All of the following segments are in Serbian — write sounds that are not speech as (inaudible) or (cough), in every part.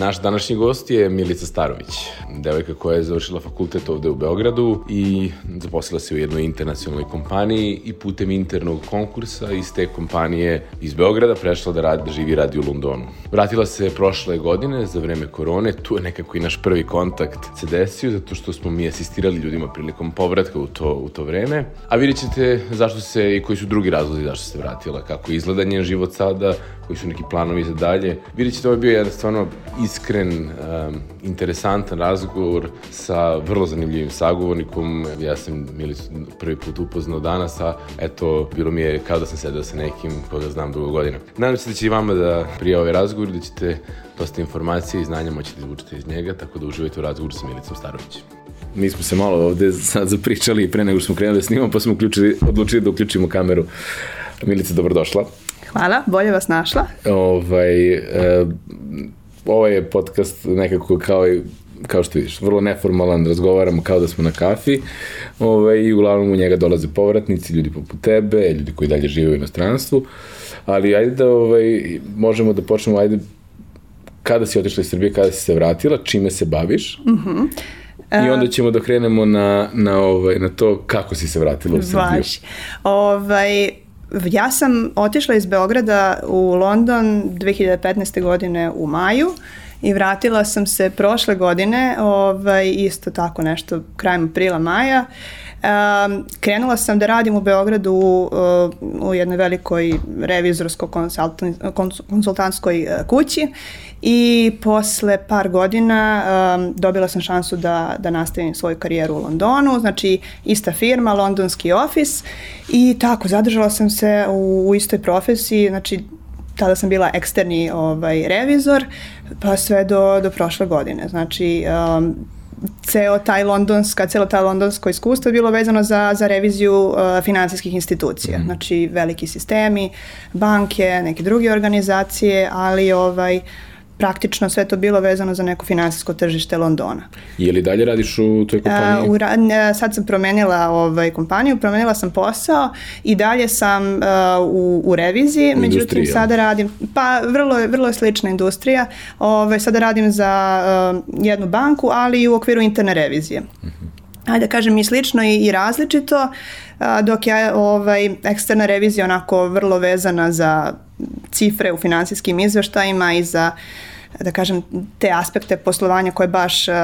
Naš današnji gost je Milica Starović, devojka koja je završila fakultet ovde u Beogradu i zaposlila se u jednoj internacionalnoj kompaniji i putem internog konkursa iz te kompanije iz Beograda prešla da radi, da živi radi u Londonu. Vratila se prošle godine za vreme korone, tu je nekako i naš prvi kontakt se desio zato što smo mi asistirali ljudima prilikom povratka u to, u to vreme, a vidjet ćete zašto se i koji su drugi razlozi zašto se vratila, kako izgleda njen život sada, koji su neki planovi za dalje. Vidjet ćete, ovo je bio jedan stvarno iskren, um, interesantan razgovor sa vrlo zanimljivim sagovornikom. Ja sam Milicu prvi put upoznao danas, a eto, bilo mi je kao da sam sedao sa nekim koga pa da znam dugo godina. Nadam se da će i vama da prije ovaj razgovor, da ćete dosta informacije i znanja moći da izvučete iz njega, tako da uživajte u razgovoru sa Milicom Starovićem. Mi smo se malo ovde sad zapričali pre nego što smo krenuli da snimamo, pa smo uključili, odlučili da uključimo kameru. Milica, dobrodošla. Hvala, bolje vas našla. Ovaj, e, ovaj je podcast nekako kao i kao što vidiš, vrlo neformalan, razgovaramo kao da smo na kafi ovaj, i uglavnom u njega dolaze povratnici, ljudi poput tebe, ljudi koji dalje žive u inostranstvu, ali ajde da ovaj, možemo da počnemo, ajde kada si otišla iz Srbije, kada si se vratila, čime se baviš? Mhm. Mm -hmm. I eh, onda ćemo da krenemo na, na, ovaj, na to kako si se vratila u Srbiju. Ovaj, Ja sam otišla iz Beograda u London 2015. godine u maju i vratila sam se prošle godine, ovaj, isto tako nešto krajem aprila, maja. Uh, Um, krenula sam da radim u Beogradu uh, u jednoj velikoj revizorsko-konsultantskoj uh, eh, kući i posle par godina um, dobila sam šansu da, da nastavim svoju karijeru u Londonu, znači ista firma, londonski ofis i tako zadržala sam se u, u istoj profesiji, znači tada sam bila eksterni ovaj, revizor, pa sve do, do prošle godine. Znači, um, ceo taj londonska, celo taj londonsko iskustvo je bilo vezano za, za reviziju uh, finansijskih institucija. Mm. Znači veliki sistemi, banke, neke druge organizacije, ali ovaj, uh, praktično sve to bilo vezano za neko finansijsko tržište Londona. Je li dalje radiš u toj kompaniji? A, u, ra, e, sad sam promenila ovaj, kompaniju, promenila sam posao i dalje sam a, e, u, u reviziji, u međutim sada radim, pa vrlo, vrlo je slična industrija, ovaj, sada radim za a, e, jednu banku, ali i u okviru interne revizije. Uh mhm. -huh ajde da kažem i slično i, i različito, a, dok je ovaj, eksterna revizija onako vrlo vezana za cifre u finansijskim izveštajima i za da kažem, te aspekte poslovanja koje baš uh,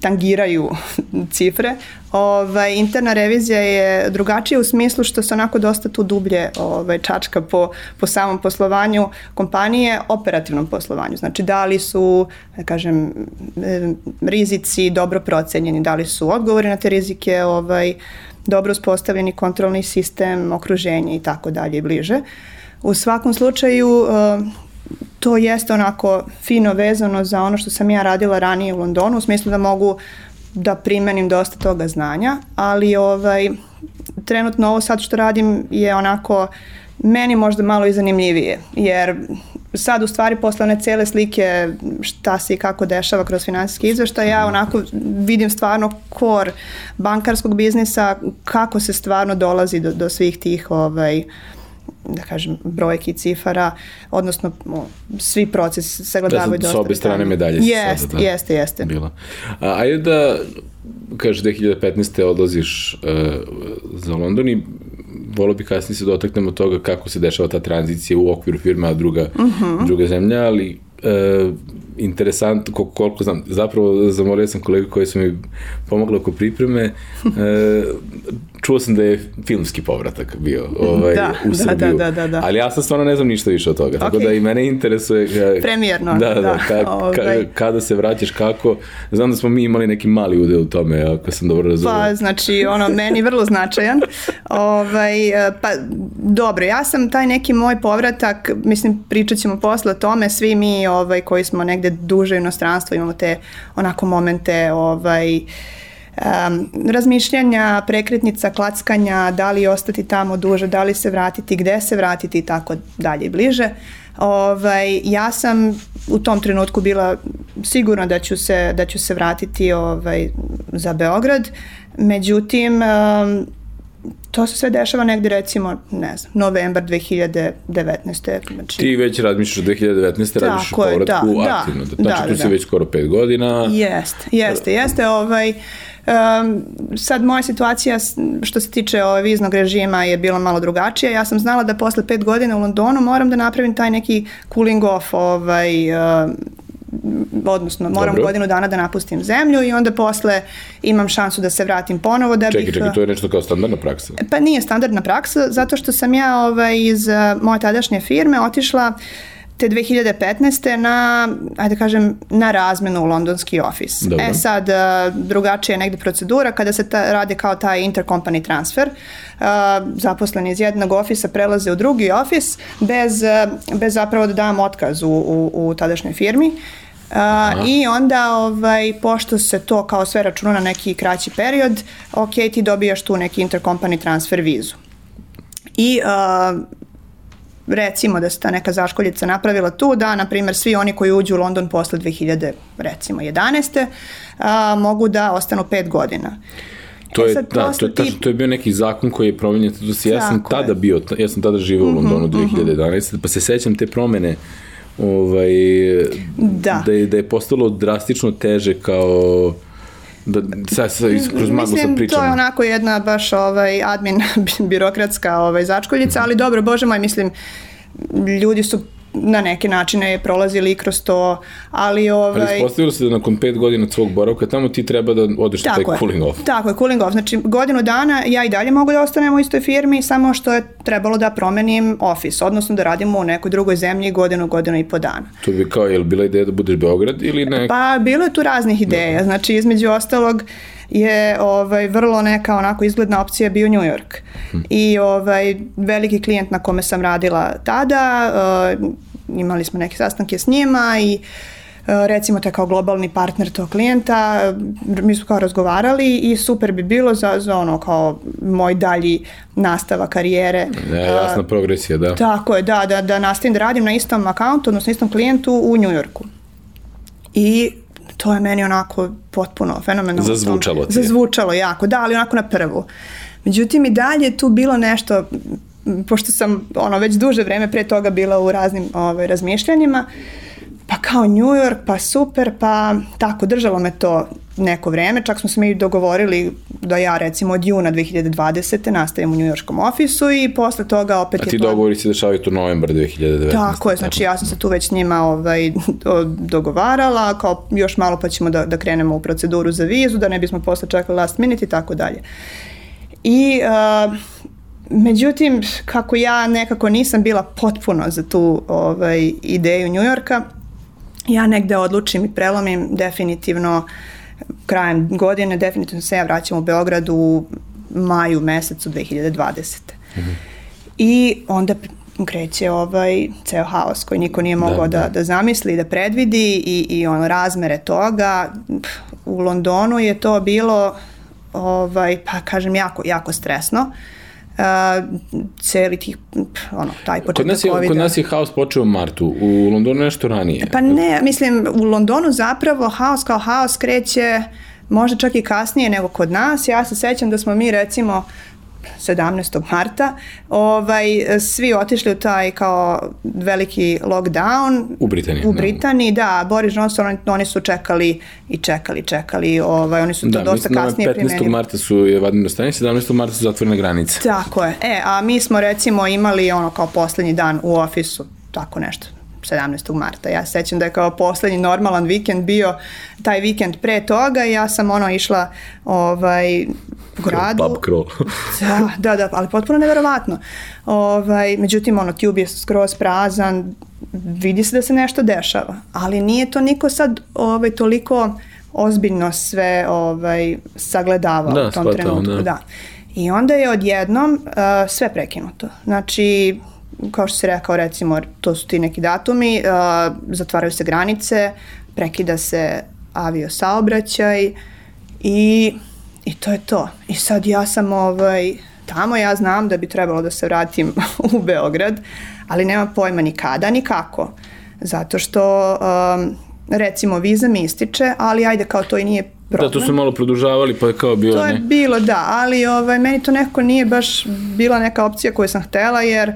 tangiraju (laughs) cifre. Ovaj, interna revizija je drugačija u smislu što se onako dosta tu dublje ovaj, čačka po, po samom poslovanju kompanije, operativnom poslovanju. Znači, da li su, da kažem, e, rizici dobro procenjeni, da li su odgovori na te rizike ovaj, dobro uspostavljeni, kontrolni sistem, okruženje i tako dalje i bliže. Uh, U svakom slučaju, e, to jeste onako fino vezano za ono što sam ja radila ranije u Londonu, u smislu da mogu da primenim dosta toga znanja, ali ovaj, trenutno ovo sad što radim je onako meni možda malo i zanimljivije, jer sad u stvari posle one cele slike šta se i kako dešava kroz finansijski izveštaj, ja onako vidim stvarno kor bankarskog biznisa, kako se stvarno dolazi do, do svih tih ovaj, uh, da kažem, brojki i cifara, odnosno o, svi procesi sagledavaju da, sa, sa obe strane medalje. Jest, sada, da, jeste, jeste. Bila. A, ajde da, kaže, 2015. odlaziš uh, za London i volao bi kasnije se dotaknemo toga kako se dešava ta tranzicija u okviru firme, a druga, uh mhm. -huh. druga zemlja, ali uh, interesant, koliko, koliko znam, zapravo zamolio sam kolegu koji su mi pomogli oko pripreme, e, čuo sam da je filmski povratak bio da, ovaj, da, u da, Srbiju, da, da, da, da. ali ja sam stvarno ne znam ništa više od toga, okay. tako da i mene interesuje ka, e, Premijerno, da, da, da ka, ka, ovaj. kada se vraćaš, kako, znam da smo mi imali neki mali udeo u tome, ako sam dobro razumio. Pa, znači, ono, meni vrlo značajan, ovaj, e, pa, dobro, ja sam taj neki moj povratak, mislim, pričat ćemo posle o tome, svi mi ovaj, koji smo negde negde duže inostranstvo imamo te onako momente ovaj, um, razmišljanja, prekretnica, klackanja, da li ostati tamo duže, da li se vratiti, gde se vratiti i tako dalje i bliže. Ovaj, ja sam u tom trenutku bila sigurna da ću se, da ću se vratiti ovaj, za Beograd, međutim um, to se sve dešava negde recimo, ne znam, novembar 2019. Znači, Ti već razmišljaš o 2019. Tako radiš da, povratku da, aktivno. Da, da znači da, tu da, si već skoro pet godina. Jeste, jeste, jeste. Ovaj, um, sad moja situacija što se tiče ovaj viznog režima je bila malo drugačija. Ja sam znala da posle pet godina u Londonu moram da napravim taj neki cooling off ovaj, um, odnosno moram Dobro. godinu dana da napustim zemlju i onda posle imam šansu da se vratim ponovo da čekaj, bih... Čekaj, čekaj, to je nešto kao standardna praksa? Pa nije standardna praksa, zato što sam ja ovaj, iz moje tadašnje firme otišla uh, te 2015. na, ajde da kažem, na razmenu u londonski ofis. Dobro. E sad, e, drugačija je negde procedura kada se ta, radi kao taj intercompany transfer. E, Zaposleni iz jednog ofisa prelaze u drugi ofis bez, e, bez zapravo da dam otkaz u, u, u tadašnjoj firmi. Uh, I onda, ovaj, pošto se to kao sve računa na neki kraći period, ok, ti dobijaš tu neki intercompany transfer vizu. I uh, recimo da se ta neka zaškoljica napravila tu da, na primjer, svi oni koji uđu u London posle 2000, recimo 11. A, mogu da ostanu pet godina. To e je, sad, da, to je, tačno, to je bio neki zakon koji je promenjen, to si, ja sam tada bio, ja sam tada živao u mhm, Londonu 2011, mhm. pa se sećam te promene ovaj, da. Da, je, da je postalo drastično teže kao da sa, sa, kroz maglu Mislim, sa pričama. Mislim, to je onako jedna baš ovaj, admin (laughs) birokratska ovaj, začkoljica, ali dobro, bože moj, mislim, ljudi su na neke načine je prolazili i kroz to, ali ovaj... Ali ispostavilo se da nakon pet godina svog boravka tamo ti treba da odeš na taj je, cooling off. Tako je, cooling off. Znači, godinu dana ja i dalje mogu da ostanem u istoj firmi, samo što je trebalo da promenim ofis, odnosno da radimo u nekoj drugoj zemlji godinu, godinu i po dana. To bi kao, je li bila ideja da budeš Beograd ili ne? Pa, bilo je tu raznih da. ideja. Znači, između ostalog, uh, je ovaj, vrlo neka onako izgledna opcija bio New York. Hmm. I ovaj, veliki klijent na kome sam radila tada, uh, imali smo neke sastanke s njima i eh, recimo te kao globalni partner tog klijenta, eh, mi smo kao razgovarali i super bi bilo za, za ono kao moj dalji nastava karijere. Ja, e, jasna progresija, da. Tako je, da, da, da nastavim da radim na istom akauntu, odnosno istom klijentu u New Yorku. I to je meni onako potpuno fenomenalno. Zazvučalo ti je. Zazvučalo jako, da, ali onako na prvu. Međutim, i dalje je tu bilo nešto, pošto sam ono, već duže vreme pre toga bila u raznim ovaj, razmišljanjima, pa kao New York, pa super, pa tako, držalo me to neko vreme, čak smo se mi dogovorili da ja recimo od juna 2020. nastavim u njujorskom ofisu i posle toga opet... A ti je dogovori se dešavaju tu novembar 2019. Tako je, znači ja sam se tu već s njima ovaj, dogovarala, kao još malo pa ćemo da, da krenemo u proceduru za vizu, da ne bismo posle čekali last minute i tako dalje. I uh, međutim, kako ja nekako nisam bila potpuno za tu ovaj, ideju Njujorka, ja negde odlučim i prelomim definitivno uh, krajem godine definitivno se ja vraćam u Beograd u maju mesecu 2020. Mm I onda kreće ovaj ceo haos koji niko nije mogao da, da, da. da zamisli, da predvidi i, i ono razmere toga. u Londonu je to bilo ovaj, pa kažem jako, jako stresno. Uh, uh, celi tih, ono, taj početak kod nas je, COVID-a. Kod nas je haos počeo u martu, u Londonu nešto ranije. Pa ne, mislim, u Londonu zapravo haos kao haos kreće možda čak i kasnije nego kod nas. Ja se sećam da smo mi recimo uh, 17. marta, ovaj, svi otišli u taj kao veliki lockdown. U Britaniji. U da. Britaniji, da. da Boris Johnson, oni, oni su čekali i čekali, čekali. Ovaj, oni su da, to dosta kasnije 15. primenili. 15. marta su je vadino stanje, 17. marta su zatvorene granice. Tako je. E, a mi smo recimo imali ono kao poslednji dan u ofisu, tako nešto 17. marta. Ja se sećam da je kao poslednji normalan vikend bio taj vikend pre toga i ja sam ono išla ovaj, u gradu. Pub crawl. (laughs) da, da, da, ali potpuno neverovatno. Ovaj, međutim, ono, tube je skroz prazan, vidi se da se nešto dešava, ali nije to niko sad ovaj, toliko ozbiljno sve ovaj, sagledavao da, u tom shvatao, trenutku. Da. da. I onda je odjednom uh, sve prekinuto. Znači, kao što si rekao, recimo, to su ti neki datumi, uh, zatvaraju se granice, prekida se avio saobraćaj i, i to je to. I sad ja sam ovaj, tamo, ja znam da bi trebalo da se vratim (laughs) u Beograd, ali nema pojma ni kada, ni kako. Zato što, um, recimo, viza mi ističe, ali ajde, kao to i nije problem. Da, to su malo produžavali, pa je kao bilo to ne. To je bilo, da, ali ovaj, meni to nekako nije baš bila neka opcija koju sam htela, jer uh,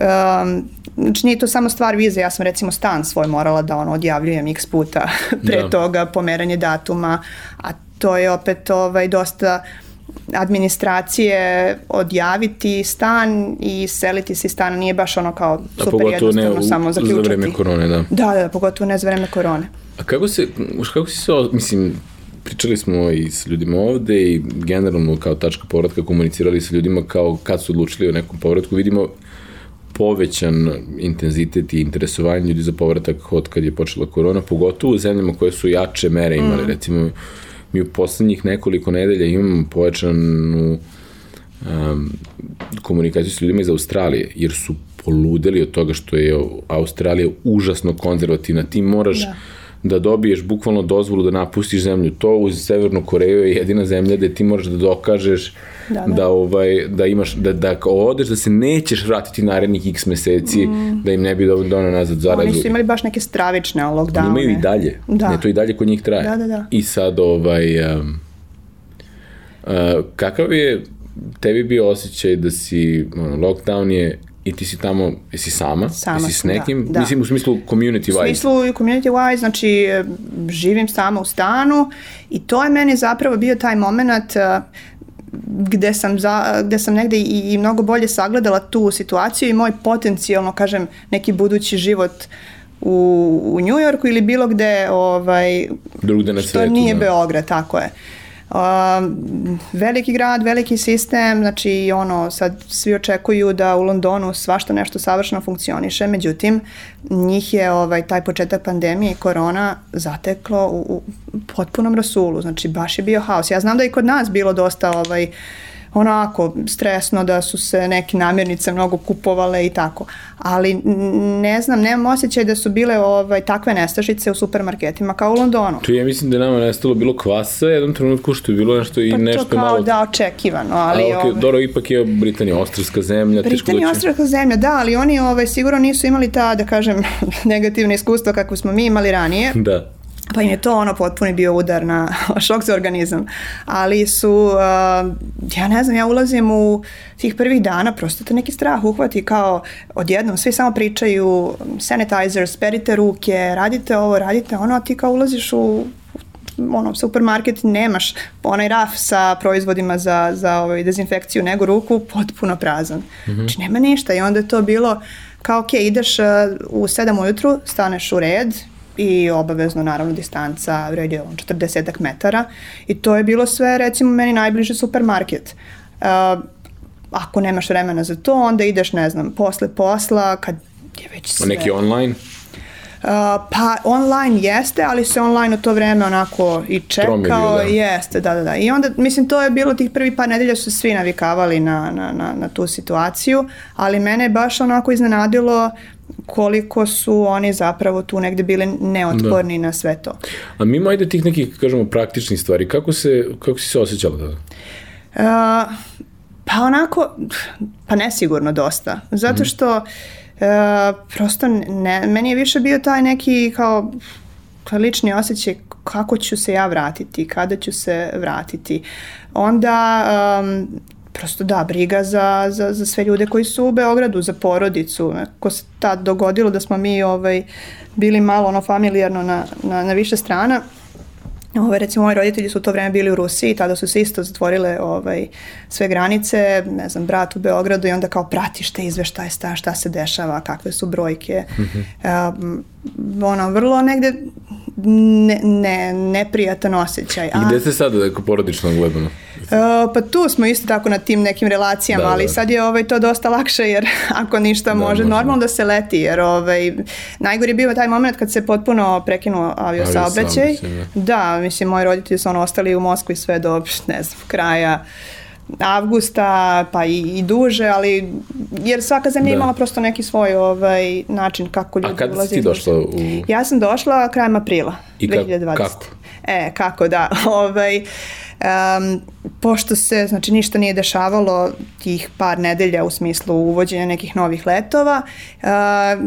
Um, znači nije to samo stvar vize, ja sam recimo stan svoj morala da ono odjavljujem x puta (laughs) pre da. toga, pomeranje datuma, a to je opet ovaj, dosta administracije odjaviti stan i seliti se iz stana nije baš ono kao super jednostavno ne, u, samo zaključati. Za vreme korone, da. Da, da, pogotovo ne za vreme korone. A kako se, kako si se, mislim, pričali smo i s ljudima ovde i generalno kao tačka povratka komunicirali sa ljudima kao kad su odlučili o nekom povratku. Vidimo povećan intenzitet i interesovanje ljudi za povratak od kad je počela korona, pogotovo u zemljama koje su jače mere imali, Mm. Recimo, mi u poslednjih nekoliko nedelja imamo povećanu um, komunikaciju s ljudima iz Australije, jer su poludeli od toga što je Australija užasno konzervativna. Ti moraš da da dobiješ bukvalno dozvolu da napustiš zemlju. To u Severnu Koreju je jedina zemlja gde ti moraš da dokažeš da, da. da, ovaj, da imaš, da, da odeš, da se nećeš vratiti narednih x meseci, mm. da im ne bi donao nazad zarazu. Oni su imali baš neke stravične lockdowne. Oni imaju i dalje. Da. Ne, to i dalje kod njih traje. Da, da, da. I sad, ovaj, um, uh, kakav je tebi bio osjećaj da si, ono, lockdown je i ti si tamo, jesi sama, sama jesi s da, nekim, da, da. mislim u smislu community wise. U smislu community wise, znači e, živim sama u stanu i to je meni zapravo bio taj moment uh, gde sam, za, gde sam negde i, i mnogo bolje sagledala tu situaciju i moj potencijalno, kažem, neki budući život u, u Njujorku ili bilo gde, ovaj, Drugde na svetu, što nije da. Beograd, tako je. Uh, veliki grad, veliki sistem, znači ono sad svi očekuju da u Londonu svašta nešto savršeno funkcioniše, međutim njih je ovaj taj početak pandemije i korona zateklo u, u potpunom rasulu, znači baš je bio haos. Ja znam da je i kod nas bilo dosta ovaj onako stresno da su se neke namirnice mnogo kupovale i tako. Ali ne znam, nemam osjećaj da su bile ovaj, takve nestašice u supermarketima kao u Londonu. Tu ja mislim da nama nestalo bilo kvasa, jednom trenutku što je bilo nešto i pa nešto malo... Pa to kao da očekivano, ali... A, okay, ovaj... Dobro, ipak je Britanija ostrska zemlja, Britanija teško da će... ostrska zemlja, da, ali oni ovaj, sigurno nisu imali ta, da kažem, (laughs) negativna iskustva kakvu smo mi imali ranije. Da pa im je to ono potpuno bio udar na (laughs) šok za organizam. Ali su, uh, ja ne znam, ja ulazim u tih prvih dana, prosto te neki strah uhvati kao odjednom, svi samo pričaju sanitizers, perite ruke, radite ovo, radite ono, a ti kao ulaziš u ono, supermarket nemaš onaj raf sa proizvodima za, za ovaj, dezinfekciju, nego ruku potpuno prazan. Mm -hmm. Znači nema ništa i onda je to bilo kao ok, ideš uh, u 7 ujutru, staneš u red, i obavezno naravno distanca vred on 40 metara i to je bilo sve recimo meni najbliži supermarket. Uh, ako nemaš vremena za to, onda ideš, ne znam, posle posla, kad je već sve... Neki online? Uh, pa online jeste, ali se online u to vreme onako i čekao. Bilo, da. Jeste, da, da, da. I onda, mislim, to je bilo tih prvi par nedelja su svi navikavali na, na, na, na tu situaciju, ali mene je baš onako iznenadilo koliko su oni zapravo tu negde bili neotporni da. na sve to. A mimo ajde tih nekih, kažemo, praktičnih stvari, kako, se, kako si se osjećala tada? Uh, pa onako, pa nesigurno dosta. Zato mhm. što mm. prosto ne, meni je više bio taj neki kao lični osjećaj kako ću se ja vratiti, kada ću se vratiti. Onda um, prosto da, briga za, za, za sve ljude koji su u Beogradu, za porodicu. Nekako se tad dogodilo da smo mi ovaj, bili malo ono familijarno na, na, na više strana. Ove, ovaj, recimo, moji roditelji su u to vreme bili u Rusiji, tada su se isto zatvorile ovaj, sve granice, ne znam, brat u Beogradu i onda kao pratiš te izveštaje, šta, šta se dešava, kakve su brojke. Mm -hmm. um, ono, vrlo negde ne, ne, neprijatan osjećaj. I gde ste sada, ako porodično gledano? E, pa tu smo isto tako na tim nekim relacijama, da, ali da. sad je ovaj, to dosta lakše jer (laughs) ako ništa da, može, možda. normalno da se leti jer ovaj, najgori je bio taj moment kad se potpuno prekinuo avio saobraćaj. Da. da, mislim, moji roditelji su ono ostali u Moskvi sve do, ne znam, kraja avgusta, pa i, i duže, ali jer svaka zemlja da. imala prosto neki svoj ovaj, način kako ljudi ulaze. A kada si ti došla? U... Ja sam došla krajem aprila I ka 2020. kako? E, kako, da. (laughs) Ovaj, Um, pošto se, znači, ništa nije dešavalo tih par nedelja u smislu uvođenja nekih novih letova, uh,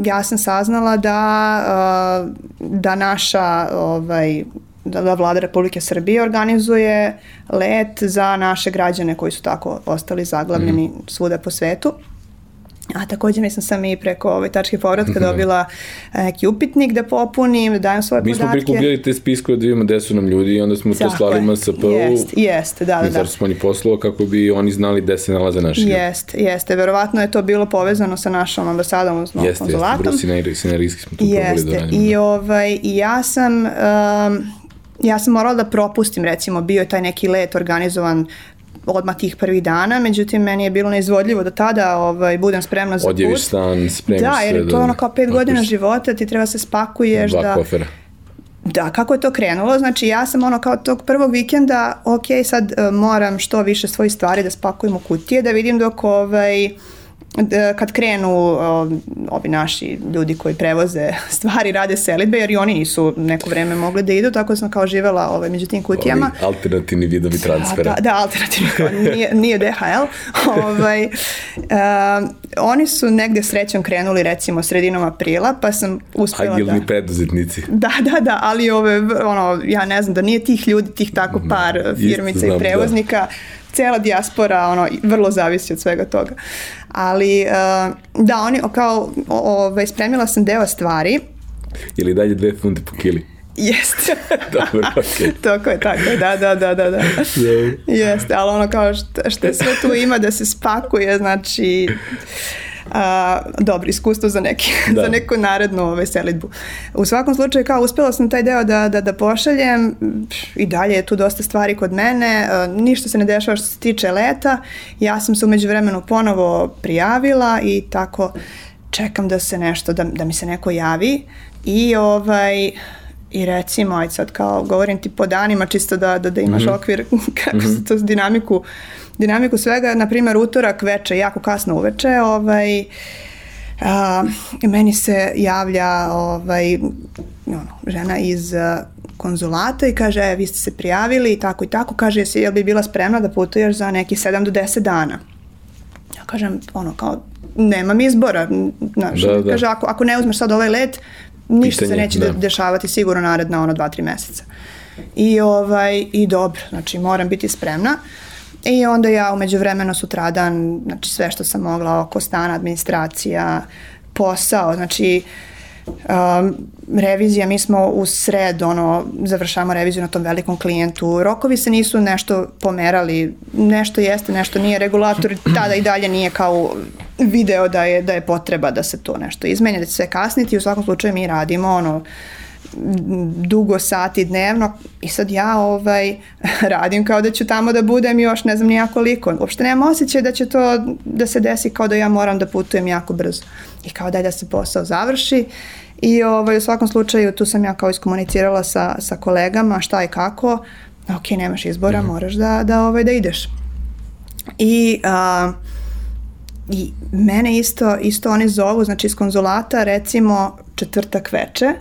ja sam saznala da, uh, da naša ovaj, da, da vlada Republike Srbije organizuje let za naše građane koji su tako ostali zaglavljeni mm. svuda po svetu. A takođe mislim sam i preko ove tačke povratka mhm. dobila e, neki upitnik da popunim, da dajem svoje podatke. Mi smo prikupljali te spiskove da vidimo gde su nam ljudi i onda smo to slali MSP-u. Jeste, jeste, da, da. da. smo ni poslao kako bi oni znali gde se nalaze naši Jeste, jeste. Verovatno je to bilo povezano sa našom ambasadom, odnosno jeste, konzulatom. Jeste, jeste. Bruce Sinerijski smo tu da jeste. da radimo. I, da. ovaj, ja sam... Um, ja sam morala da propustim recimo bio je taj neki let organizovan odmah tih prvih dana, međutim meni je bilo neizvodljivo da tada ovaj, budem spremna za Odjeviš put. stan, spremiš da, jer to je da ono kao pet godina života, ti treba se spakuješ. Dva da, kofera. Da, kako je to krenulo? Znači ja sam ono kao tog prvog vikenda, ok, sad uh, moram što više svoje stvari da spakujem u kutije, da vidim dok ovaj, uh, Da, kad krenu ovi naši ljudi koji prevoze (laughs) stvari, rade selitbe, jer i oni nisu neko vreme mogli da idu, tako sam kao živela ovaj, među tim kutijama. Ovi alternativni vidovi transfera. Da, da, alternativni, nije, nije DHL. ovaj, Oni su negde srećom krenuli recimo sredinom aprila, pa sam uspela Agilni da... Agilni preduzetnici. Da, da, da, ali ove, ono, ja ne znam da nije tih ljudi, tih tako par firmica Isto, znam, i da. prevoznika, da cela dijaspora ono, vrlo zavisi od svega toga. Ali, eh, da, oni, kao, ove, spremila sam deo stvari. Ili dalje dve funte po kili? Jeste. (laughs) Dobro, okej. Okay. (laughs) tako je, tako je, da, da, da, da. da. Jeste, ali ono kao što, što sve tu ima da se spakuje, znači a, dobro iskustvo za, neki, (laughs) da. za neku narednu ovaj, U svakom slučaju, kao uspjela sam taj deo da, da, da pošaljem, i dalje je tu dosta stvari kod mene, a, e, ništa se ne dešava što se tiče leta, ja sam se umeđu vremenu ponovo prijavila i tako čekam da se nešto, da, da mi se neko javi i ovaj, I recimo, aj sad kao govorim ti po danima čisto da, da, da imaš mm -hmm. okvir (laughs) kako mm -hmm. se mhm. to dinamiku, dinamiku svega, na primjer utorak veče, jako kasno uveče, ovaj, a, meni se javlja ovaj, ono, žena iz konzulata i kaže, e, vi ste se prijavili i tako i tako, kaže, jesi, jel bi bila spremna da putuješ za neki 7 do 10 dana? Ja kažem, ono, kao, nemam izbora, znaš, da, da. kaže, ako, ako ne uzmeš sad ovaj let, ništa pitanje, se neće da. dešavati sigurno naredna ono 2-3 meseca. I, ovaj, I dobro, znači moram biti spremna. I onda ja umeđu vremena sutradan, znači sve što sam mogla oko stana, administracija, posao, znači um, revizija, mi smo u sred, ono, završavamo reviziju na tom velikom klijentu, rokovi se nisu nešto pomerali, nešto jeste, nešto nije, regulator tada i dalje nije kao video da je, da je potreba da se to nešto izmenja, da će se kasniti. U svakom slučaju mi radimo ono, dugo sati dnevno i sad ja ovaj (laughs) radim kao da ću tamo da budem još ne znam nijako koliko. Uopšte nemam osjećaj da će to da se desi kao da ja moram da putujem jako brzo i kao da je da se posao završi i ovaj, u svakom slučaju tu sam ja kao iskomunicirala sa, sa kolegama šta i kako, ok, nemaš izbora, mm -hmm. moraš da, da, ovaj, da ideš. I uh, I mene isto, isto oni zovu, znači iz konzulata recimo četvrtak veče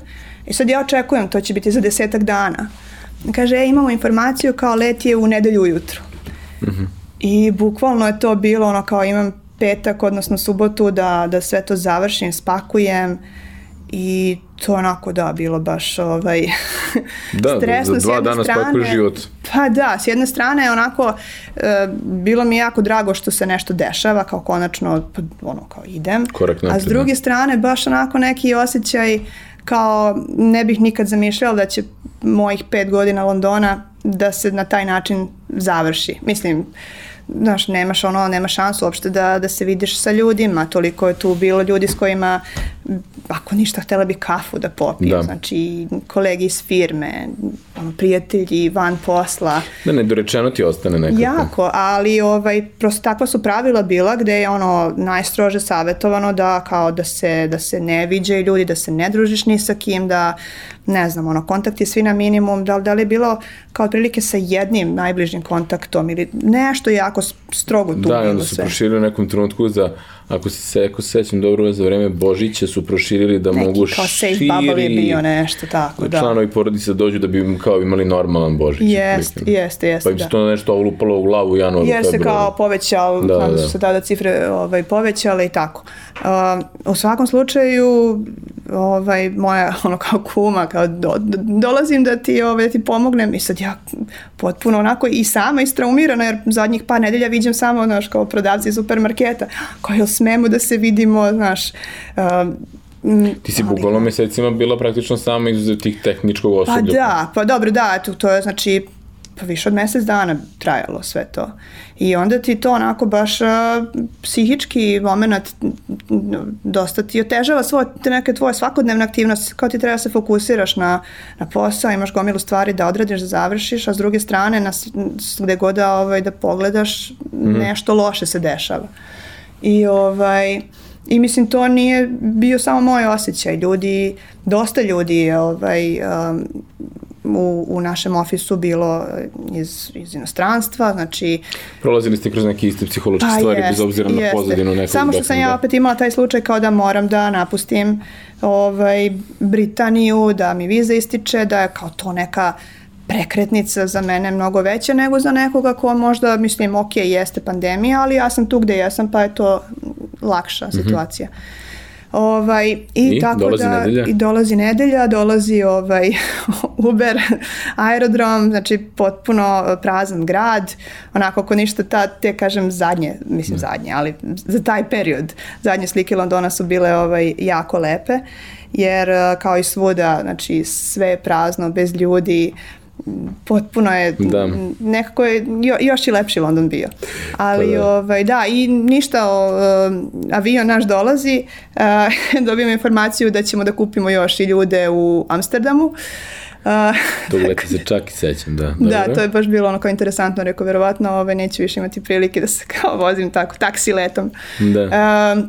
i e sad ja očekujem, to će biti za desetak dana. Kaže, e, imamo informaciju kao let je u nedelju ujutru. Mm -hmm. I bukvalno je to bilo ono kao imam petak, odnosno subotu da, da sve to završim, spakujem i to onako da, bilo baš ovaj, (laughs) da, stresno. Da, za dva dana spakuje život. Pa da, s jedne strane je onako, e, bilo mi jako drago što se nešto dešava, kao konačno, ono, kao idem. Korak A s da. druge strane, baš onako neki osjećaj kao ne bih nikad zamišljala da će mojih pet godina Londona da se na taj način završi. Mislim, znaš, nemaš ono, nema šansu uopšte da, da se vidiš sa ljudima, toliko je tu bilo ljudi s kojima ako ništa, htela bi kafu da popijem. Da. Znači, kolegi iz firme, prijatelji van posla. Da, nedorečeno ti ostane nekako. Jako, ali ovaj, prosto takva su pravila bila gde je ono najstrože savjetovano da kao da se, da se ne viđe ljudi, da se ne družiš ni sa kim, da ne znam, ono, kontakti svi na minimum, da, li, da li je bilo kao prilike sa jednim najbližim kontaktom ili nešto jako strogo tu da, bilo sve. Da, onda su proširili u nekom trenutku za, ako se, ako sećam dobro, za vreme Božića su su proširili da Neki, mogu kao širi... Neki bubble je bio nešto tako, da. Članovi porodice dođu da bi kao imali normalan Božić. Jeste, jeste, jeste. Pa im da. se da. to nešto olupalo u glavu u januaru. Jer se kao povećao, da, znam da. da. su se tada cifre ovaj, povećale i tako. Uh, u svakom slučaju, ovaj, moja, (laughs) ono kao kuma, kao do, dolazim da ti, ovaj, da ti pomognem i sad ja potpuno onako i sama istraumirana jer zadnjih par nedelja viđem samo, znaš, kao prodavci supermarketa, kao jel smemo da se vidimo, znaš, um, Mm, ti si bukvalno mesecima bila praktično sama izuzev tih tehničkog osoblja. Pa da, pa dobro, da, eto, to je znači pa više od mesec dana trajalo sve to. I onda ti to onako baš a, psihički moment dosta ti otežava svoje, te neke tvoje svakodnevne aktivnosti, kao ti treba da se fokusiraš na, na posao, imaš gomilu stvari da odradiš, da završiš, a s druge strane na, gde god da, ovaj, da pogledaš, mm. -hmm. nešto loše se dešava. I ovaj... I mislim, to nije bio samo moj osjećaj. Ljudi, dosta ljudi je ovaj, um, u, u našem ofisu bilo eh, iz, iz inostranstva, znači... Prolazili ste kroz neke iste psihološke pa, stvari, jest, bez obzira jeste. na pozadinu nekog. Samo što sam ja opet imala taj slučaj kao da moram da napustim ovaj, Britaniju, da mi viza ističe, da je kao to neka prekretnica za mene mnogo veća nego za nekoga ko možda, mislim, ok, jeste pandemija, ali ja sam tu gde jesam, pa je to lakša mhm. situacija. Mm -hmm. Ovaj, i, I tako dolazi da, nedelja. I dolazi nedelja, dolazi ovaj, (laughs) Uber, aerodrom, znači potpuno prazan grad, onako ako ništa ta, te kažem zadnje, mislim ne. Da. zadnje, ali za taj period zadnje slike Londona su bile ovaj, jako lepe jer eh, kao i svuda, znači sve je prazno, bez ljudi, potpuno je, da. nekako je još i lepši London bio. Ali pa da. Ovaj, da, i ništa, o, um, avion naš dolazi, a, (laughs) dobijemo informaciju da ćemo da kupimo još i ljude u Amsterdamu. to (laughs) Tog se (laughs) čak i sećam, da. da Dobro. Da, to je baš bilo ono kao interesantno, rekao, verovatno ove, neću više imati prilike da se kao vozim tako, taksi letom. Da. Uh,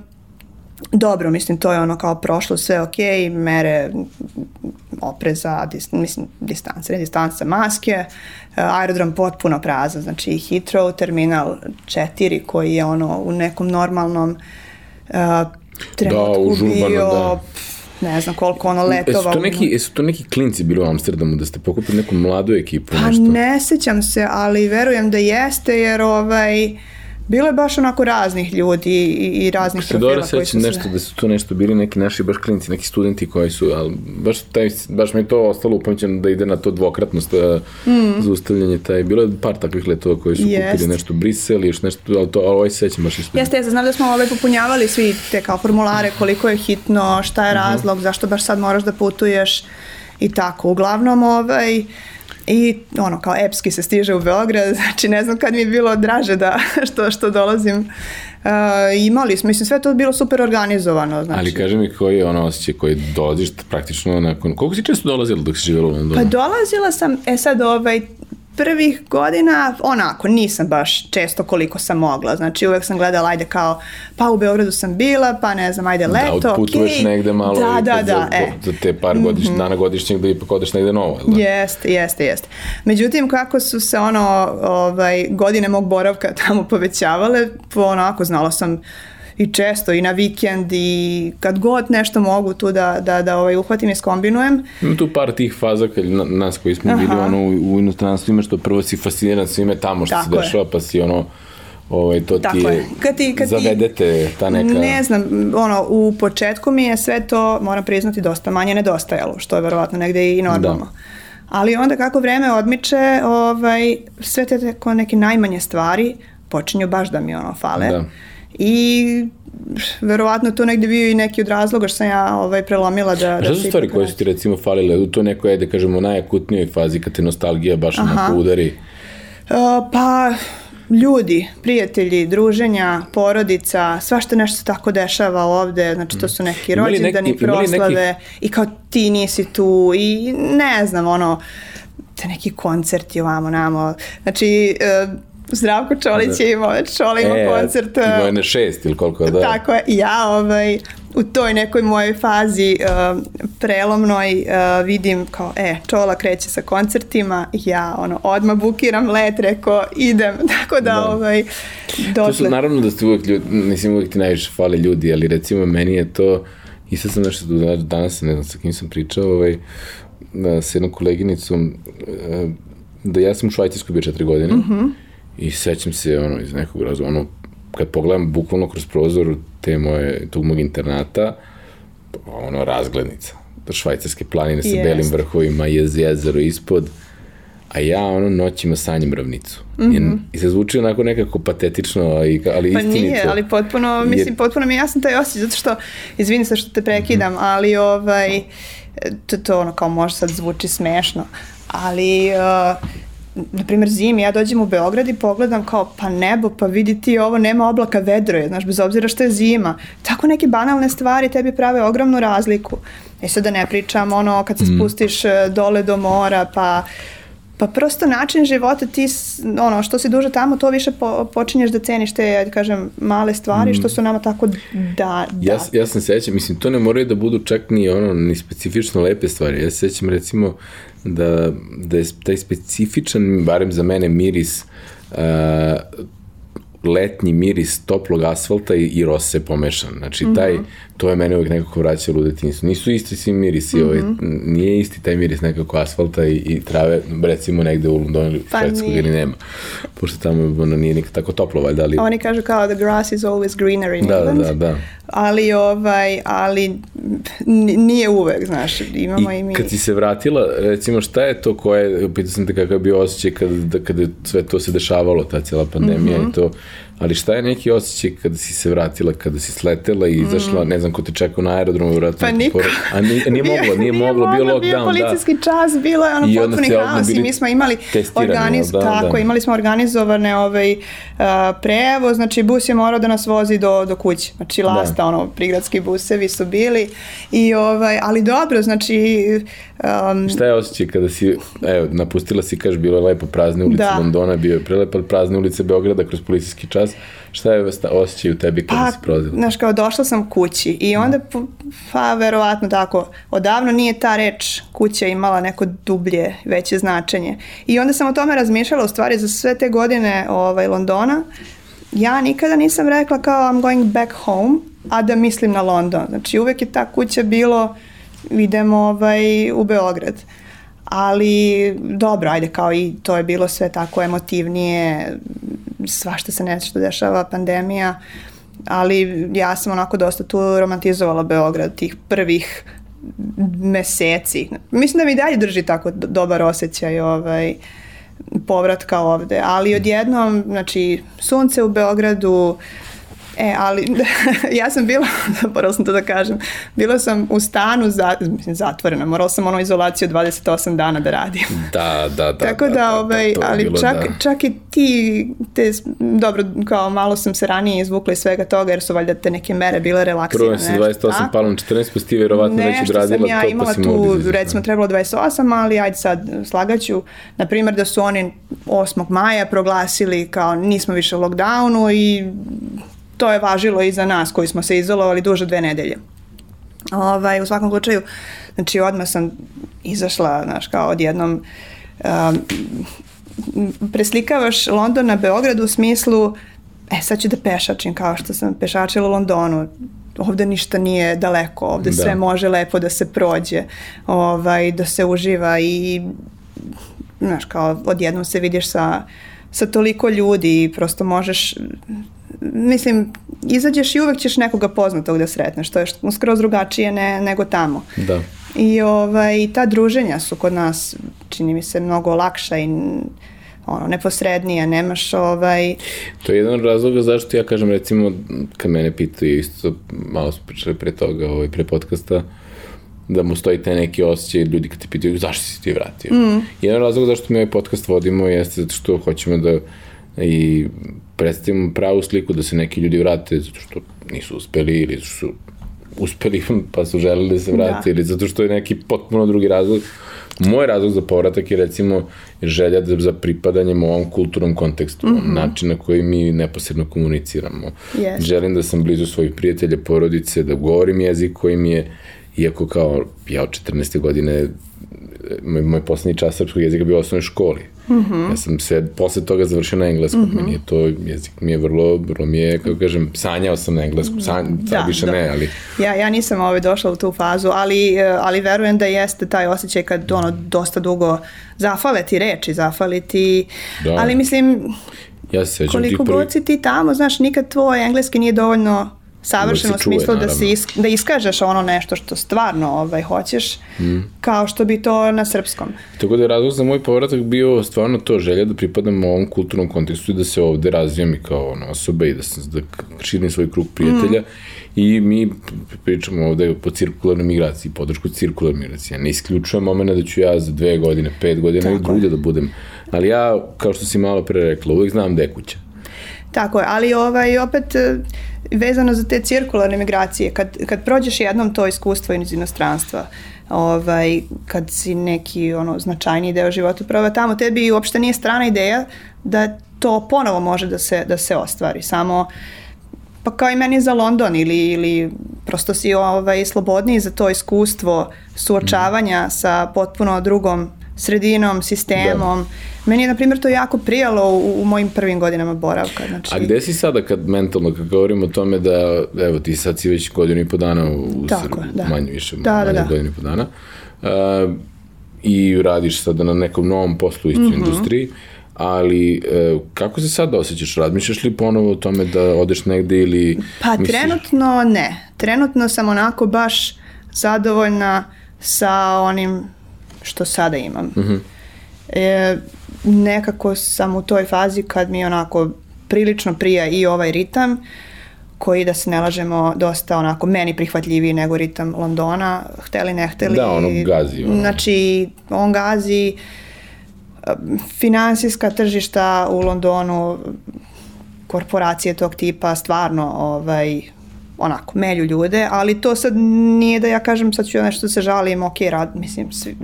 dobro, mislim, to je ono kao prošlo sve ok, mere opreza, dis, mislim, distanca, ne distanca, maske, e, aerodrom potpuno prazan, znači Heathrow, terminal 4 koji je ono u nekom normalnom uh, trenutku da, bio, da. ne znam koliko ono letova. Jesu to neki, jesu to neki klinci bili u Amsterdamu da ste pokupili neku mladu ekipu? Pa nešto? ne sećam se, ali verujem da jeste jer ovaj... Uh, Bilo je baš onako raznih ljudi i, i raznih se profila koji su nešto, da su tu nešto bili neki naši baš klinici, neki studenti koji su, ali baš, taj, baš mi je to ostalo upamćeno da ide na to dvokratnost e, mm. zaustavljanje taj. Bilo je par takvih letova koji su Jest. kupili nešto Brisel i još nešto, ali to ali ovaj sećam baš isto. Jeste, jeste, znam da smo ovaj popunjavali svi te kao formulare mhm. koliko je hitno, šta je mhm. razlog, mm -hmm. zašto baš sad moraš da putuješ i tako. Uglavnom, ovaj, uh, I ono, kao epski se stiže u Beograd, (laughs) znači ne znam kad mi je bilo draže da, (laughs) što, što dolazim. E, imali smo, mislim, sve to bilo super organizovano. Znači. Ali kaži mi koji je ono osjećaj koji dolaziš praktično nakon, koliko si često dolazila dok si živjela u Londonu? Pa dolazila sam, e sad ovaj, prvih godina, onako, nisam baš često koliko sam mogla. Znači, uvek sam gledala, ajde kao, pa u Beogradu sam bila, pa ne znam, ajde da, leto, Da, odputuješ okay. negde malo da, da, da, za, e. za te par mhm. godišnje, mm -hmm. dana godišnjeg da ipak odeš negde novo. Da? Jeste, jeste, jeste. Međutim, kako su se ono, ovaj, godine mog boravka tamo povećavale, onako, znala sam i često i na vikend i kad god nešto mogu tu da, da, da ovaj, uhvatim i skombinujem. Ima tu par tih faza kad nas koji smo Aha. bili ono, u, u inostranstvu ima što prvo si fasciniran svime tamo što se dešava pa si ono ovaj, to Tako ti, je. Kad ti kad zavedete ta neka... Ne znam, ono, u početku mi je sve to, moram priznati, dosta manje nedostajalo, što je verovatno negde i normalno. Da. Ali onda kako vreme odmiče, ovaj, sve te tako neke najmanje stvari počinju baš da mi ono fale. Da i verovatno to negde bio i neki od razloga što sam ja ovaj, prelomila da... da Šta da su stvari koje su ti recimo falile u to nekoj, ajde kažemo, najakutnijoj fazi kad te nostalgija baš Aha. onako udari? Uh, pa, ljudi, prijatelji, druženja, porodica, sva što nešto tako dešava ovde, znači to su mm. neki rođendani, neki, proslave neki... i kao ti nisi tu i ne znam, ono, te neki koncerti ovamo, namo. Znači, uh, Zdravko Čolić je imao, Čoli ima e, koncert. Imao je na šest ili koliko da. Tako je, ja ovaj, u toj nekoj mojoj fazi uh, prelomnoj uh, vidim kao, e, Čola kreće sa koncertima, ja ono, odmah bukiram let, reko, idem, (laughs) tako da, da. ovaj, dotle. To su, naravno da ste uvek ljudi, mislim, uvek ti najviše fale ljudi, ali recimo meni je to, i sad sam nešto, da, danas ne znam sa kim sam pričao, ovaj, da, sa jednom koleginicom, e, da ja sam u Švajcarskoj bio četiri godine, uh mhm. -huh I sećam se, ono, iz nekog razloga, ono, kad pogledam bukvalno kroz prozor te moje, tog mog internata, ono, razglednica. Švajcarske planine sa yes. belim vrhovima, jez, jezero ispod, a ja ono noćima sanjam ravnicu. Mm -hmm. I se zvuči onako nekako patetično, ali, ali pa istinito. Pa nije, ali potpuno, mislim, potpuno mi je jasan taj osjećaj, zato što, izvini se što te prekidam, mm -hmm. ali ovaj, e, to, to ono kao može sad zvuči smešno, ali uh, na primjer zimi, ja dođem u Beograd i pogledam kao, pa nebo, pa vidi ti ovo, nema oblaka, vedro je, znaš, bez obzira što je zima. Tako neke banalne stvari tebi prave ogromnu razliku. I e, sad da ne pričam ono kad se mm. spustiš e, dole do mora, pa uh, Pa prosto način života ti, ono, što si duže tamo, to više po, počinješ da ceniš te, ja kažem, male stvari mm. što su nama tako da... da. Ja, ja sam sećam, mislim, to ne moraju da budu čak ni ono, ni specifično lepe stvari. Ja sećam recimo da, da je taj specifičan, barem za mene, miris uh, letnji miris toplog asfalta i, i rose pomešan. Znači, taj, mm -hmm. to je mene uvijek nekako vraćalo u detinjstvu. Nisu isti svi mirisi, mm -hmm. ovaj, mhm. nije isti taj miris nekako asfalta i, i trave, recimo negde u Londonu ili pa Švedskog ili nema. Pošto tamo ono, nije nikad tako toplo, valjda. Ali... Oni kažu kao the grass is always greener in da, da England. Da, da, da ali ovaj, ali nije uvek, znaš, imamo i, i mi. kad si se vratila, recimo šta je to koje, pitao sam te kakav bi bio kad, da, kad je sve to se dešavalo, ta cela pandemija mm -hmm. i mhm. to, ali šta je neki osjećaj kada si se vratila, kada si sletela i izašla, mm. ne znam ko te čekao na aerodromu, vratno pa niko. a nije, (laughs) nije moglo, nije, nije moglo, bio lockdown, bio da. policijski čas, bilo je ono potpuni haos i mi smo imali organiz, da, tako, da. imali smo organizovane ovaj, uh, prevoz, znači bus je morao da nas vozi do, do kuće, znači da. lasta, da. ono, prigradski busevi su bili i ovaj, ali dobro, znači um, Šta je osjećaj kada si, evo, napustila si, kaže, bilo je lepo prazne ulice da. Londona, bio je prelepa prazne ulice Beograda kroz policijski čas, prolaz, šta je osjećaj u tebi kad pa, si prolazila? Znaš, kao došla sam kući i mhm. onda, pa verovatno tako, odavno nije ta reč kuća imala neko dublje, veće značenje. I onda sam o tome razmišljala u stvari za sve te godine ovaj, Londona. Ja nikada nisam rekla kao I'm going back home, a da mislim na London. Znači uvek je ta kuća bilo idemo ovaj, u Beograd. Uh, ali dobro, ajde kao i to je bilo sve tako emotivnije, svašta se nešto dešava, pandemija, ali ja sam onako dosta tu romantizovala Beograd tih prvih meseci. Mislim da mi dalje drži tako dobar osjećaj ovaj, povratka ovde, ali odjednom, znači, sunce u Beogradu, uh, E, ali (laughs) ja sam bila, (laughs) zapravo sam to da kažem, bila sam u stanu za, mislim, zatvorena, morala sam ono izolaciju 28 dana da radim. (laughs) Da, da, da. Tako da, da, da, da ovaj, da, ali bilo, čak, da. čak i ti, te, dobro, kao malo sam se ranije izvukla iz svega toga, jer su valjda te neke mere bile relaksirane. Prvo si 28, tako. palom 14, pa si ti verovatno već odradila. Nešto sam ja to, pa imala pa tu, da recimo, da. trebalo 28, ali ajde sad, slagaću, na primjer da su oni 8. maja proglasili kao nismo više u lockdownu i to je važilo i za nas koji smo se izolovali duže dve nedelje. Ovaj, u svakom slučaju, znači odmah sam izašla, znaš, kao odjednom um, preslikavaš London na Beograd u smislu e sad ću da pešačim kao što sam pešačila u Londonu ovde ništa nije daleko, ovde da. sve može lepo da se prođe, ovaj, da se uživa i znaš kao odjednom se vidiš sa sa toliko ljudi i prosto možeš mislim, izađeš i uvek ćeš nekoga poznatog da sretneš, to je skroz drugačije ne, nego tamo. Da. I ovaj, ta druženja su kod nas, čini mi se, mnogo lakša i ono, neposrednija, nemaš ovaj... To je jedan od razloga zašto ja kažem, recimo, kad mene pitaju, isto malo smo pričali pre toga, ovaj, pre podcasta, da mu stoji te neki osjećaj, ljudi kad te pitaju zašto si ti vratio. Mm. Jedan razlog zašto mi ovaj podcast vodimo jeste zato što hoćemo da i predstavimo pravu sliku da se neki ljudi vrate zato što nisu uspeli ili su uspeli (laughs) pa su želeli da se da. vrate da. ili zato što je neki potpuno drugi razlog. Moj razlog za povratak je recimo želja da, za pripadanjem u ovom kulturnom kontekstu, mm -hmm. način na koji mi neposredno komuniciramo. Yes. Želim da sam blizu svojih prijatelja, porodice, da govorim jezik koji mi je, iako kao ja od 14. godine, moj, moj poslednji čas srpskog jezika bio u osnovnoj školi, Mm -hmm. Ja sam se posle toga završio na engleskom, mm -hmm. meni je to jezik mi je vrlo, vrlo mi je, kako kažem, sanjao sam na engleskom, san, da, više da. ne, ali... Ja, ja nisam ove ovaj, došla u tu fazu, ali, eh, ali verujem da jeste taj osjećaj kad ono dosta dugo zafale ti reči, zafale ti, da. ali mislim... Ja se sećam koliko prvi... god si ti tamo, znaš, nikad tvoj engleski nije dovoljno savršen u smislu da, se is, da iskažeš ono nešto što stvarno ovaj, hoćeš, mm. kao što bi to na srpskom. Tako da je razlog za moj povratak bio stvarno to želja da pripadam ovom kulturnom kontekstu i da se ovde razvijam i kao ono, osoba i da, sam, da širim svoj krug prijatelja. Mm. I mi pričamo ovde po cirkularnoj migraciji, podršku cirkularnoj migraciji. Ja ne isključujem momena da ću ja za dve godine, pet godina i drugde da budem. Ali ja, kao što si malo pre rekla, uvek znam gde je kuća. Tako je, ali ovaj, opet vezano za te cirkularne migracije, kad, kad prođeš jednom to iskustvo iz inostranstva, ovaj, kad si neki ono, značajniji deo života prova tamo, tebi uopšte nije strana ideja da to ponovo može da se, da se ostvari. Samo pa kao i meni za London ili, ili prosto si ovaj, slobodniji za to iskustvo suočavanja mhm. sa potpuno drugom sredinom, sistemom. Da. Meni je, na primjer, to jako prijalo u, u mojim prvim godinama boravka. Znači... A gde si sada kad mentalno, kad govorimo o tome da, evo, ti sad si već godinu i po dana u Srbiji, da. manje više, da, da manje da, da. godinu i po dana, uh, i radiš sada na nekom novom poslu u istoj mm -hmm. industriji, ali e, kako se sad osjećaš? Razmišljaš li ponovo o tome da odeš negde ili... Pa misliš... trenutno ne. Trenutno sam onako baš zadovoljna sa onim što sada imam. Mm -hmm. e, nekako sam u toj fazi kad mi onako prilično prija i ovaj ritam koji da se ne lažemo dosta onako meni prihvatljiviji nego ritam Londona, hteli ne hteli. Da, ono gazi. Ono. Znači, on gazi e, finansijska tržišta u Londonu korporacije tog tipa stvarno ovaj onako, melju ljude, ali to sad nije da ja kažem sad ću ja nešto da se žalim, ok, rad, mislim, svi,